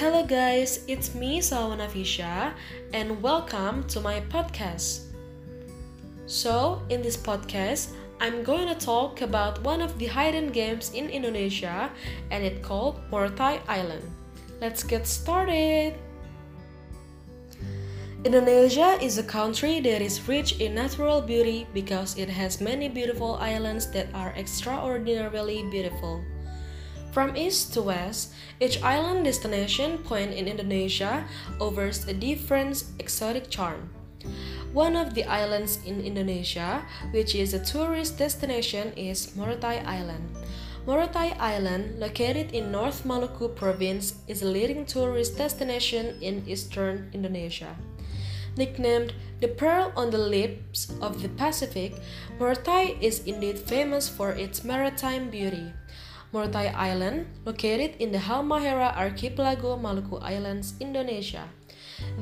Hello guys, it's me Salwa Navisya and welcome to my podcast. So, in this podcast, I'm going to talk about one of the hidden games in Indonesia and it's called Morotai Island. Let's get started. Indonesia is a country that is rich in natural beauty because it has many beautiful islands that are extraordinarily beautiful. From east to west, each island destination point in Indonesia offers a different exotic charm. One of the islands in Indonesia, which is a tourist destination, is Morotai Island. Morotai Island, located in North Maluku province, is a leading tourist destination in eastern Indonesia. Nicknamed the Pearl on the Lips of the Pacific, Morotai is indeed famous for its maritime beauty. Morotai Island, located in the Halmahera Archipelago, Maluku Islands, Indonesia.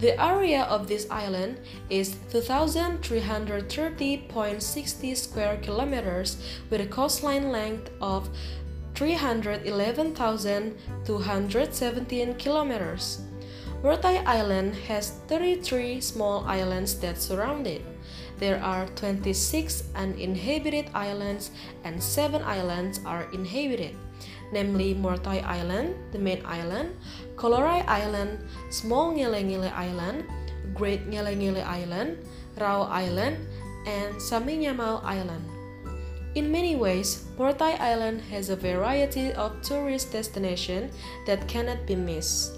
The area of this island is 2,330.60 square kilometers with a coastline length of 311,217 kilometers. Morotai Island has 33 small islands that surround it. There are 26 uninhabited islands and 7 islands are inhabited, namely Morotai Island, the main island, Kolorai Island, Small Ngele Island, Great Ngele Island, Rao Island, and Saminyamal Island. In many ways, Morotai Island has a variety of tourist destinations that cannot be missed.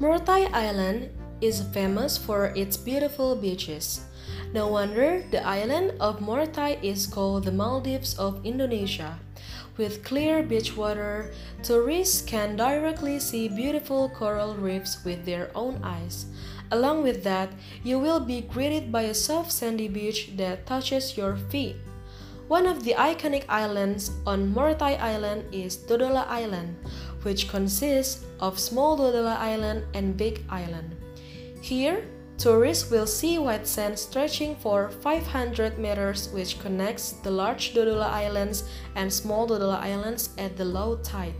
Morotai Island is famous for its beautiful beaches. No wonder the island of Morotai is called the Maldives of Indonesia. With clear beach water, tourists can directly see beautiful coral reefs with their own eyes. Along with that, you will be greeted by a soft sandy beach that touches your feet. One of the iconic islands on Morotai Island is Dodola Island, which consists of Small Dodola Island and Big Island. Here, tourists will see white sand stretching for 500 meters which connects the large Dodola Islands and Small Dodola Islands at the low tide.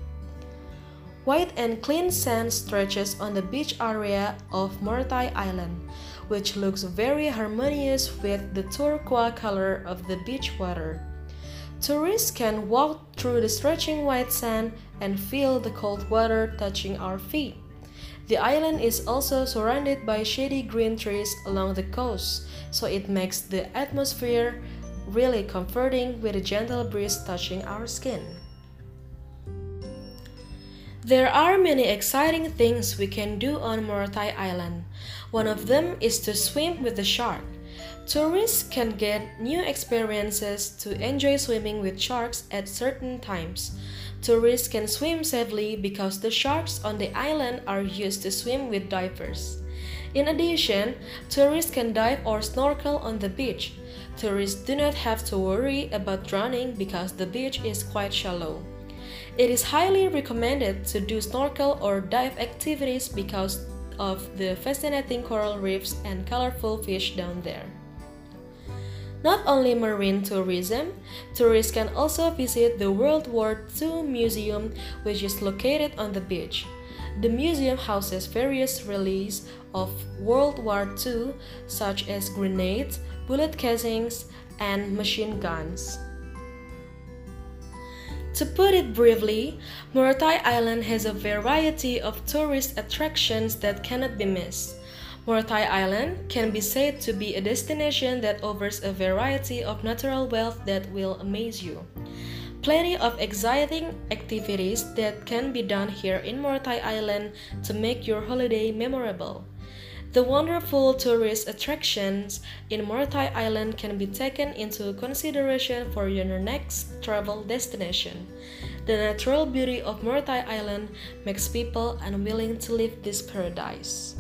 White and clean sand stretches on the beach area of Morotai Island, which looks very harmonious with the turquoise color of the beach water. Tourists can walk through the stretching white sand and feel the cold water touching our feet. The island is also surrounded by shady green trees along the coast, so it makes the atmosphere really comforting with a gentle breeze touching our skin. There are many exciting things we can do on Morotai Island. One of them is to swim with the shark. Tourists can get new experiences to enjoy swimming with sharks at certain times. Tourists can swim safely because the sharks on the island are used to swim with divers. In addition, tourists can dive or snorkel on the beach. Tourists do not have to worry about drowning because the beach is quite shallow. It is highly recommended to do snorkel or dive activities because of the fascinating coral reefs and colorful fish down there. Not only marine tourism, tourists can also visit the World War II Museum, which is located on the beach. The museum houses various relics of World War II, such as grenades, bullet casings, and machine guns. To put it briefly, Morotai Island has a variety of tourist attractions that cannot be missed. Morotai Island can be said to be a destination that offers a variety of natural wealth that will amaze you. Plenty of exciting activities that can be done here in Morotai Island to make your holiday memorable. The wonderful tourist attractions in Morotai Island can be taken into consideration for your next travel destination. The natural beauty of Morotai Island makes people unwilling to leave this paradise.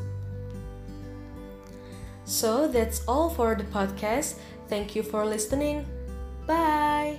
So that's all for the podcast. Thank you for listening. Bye.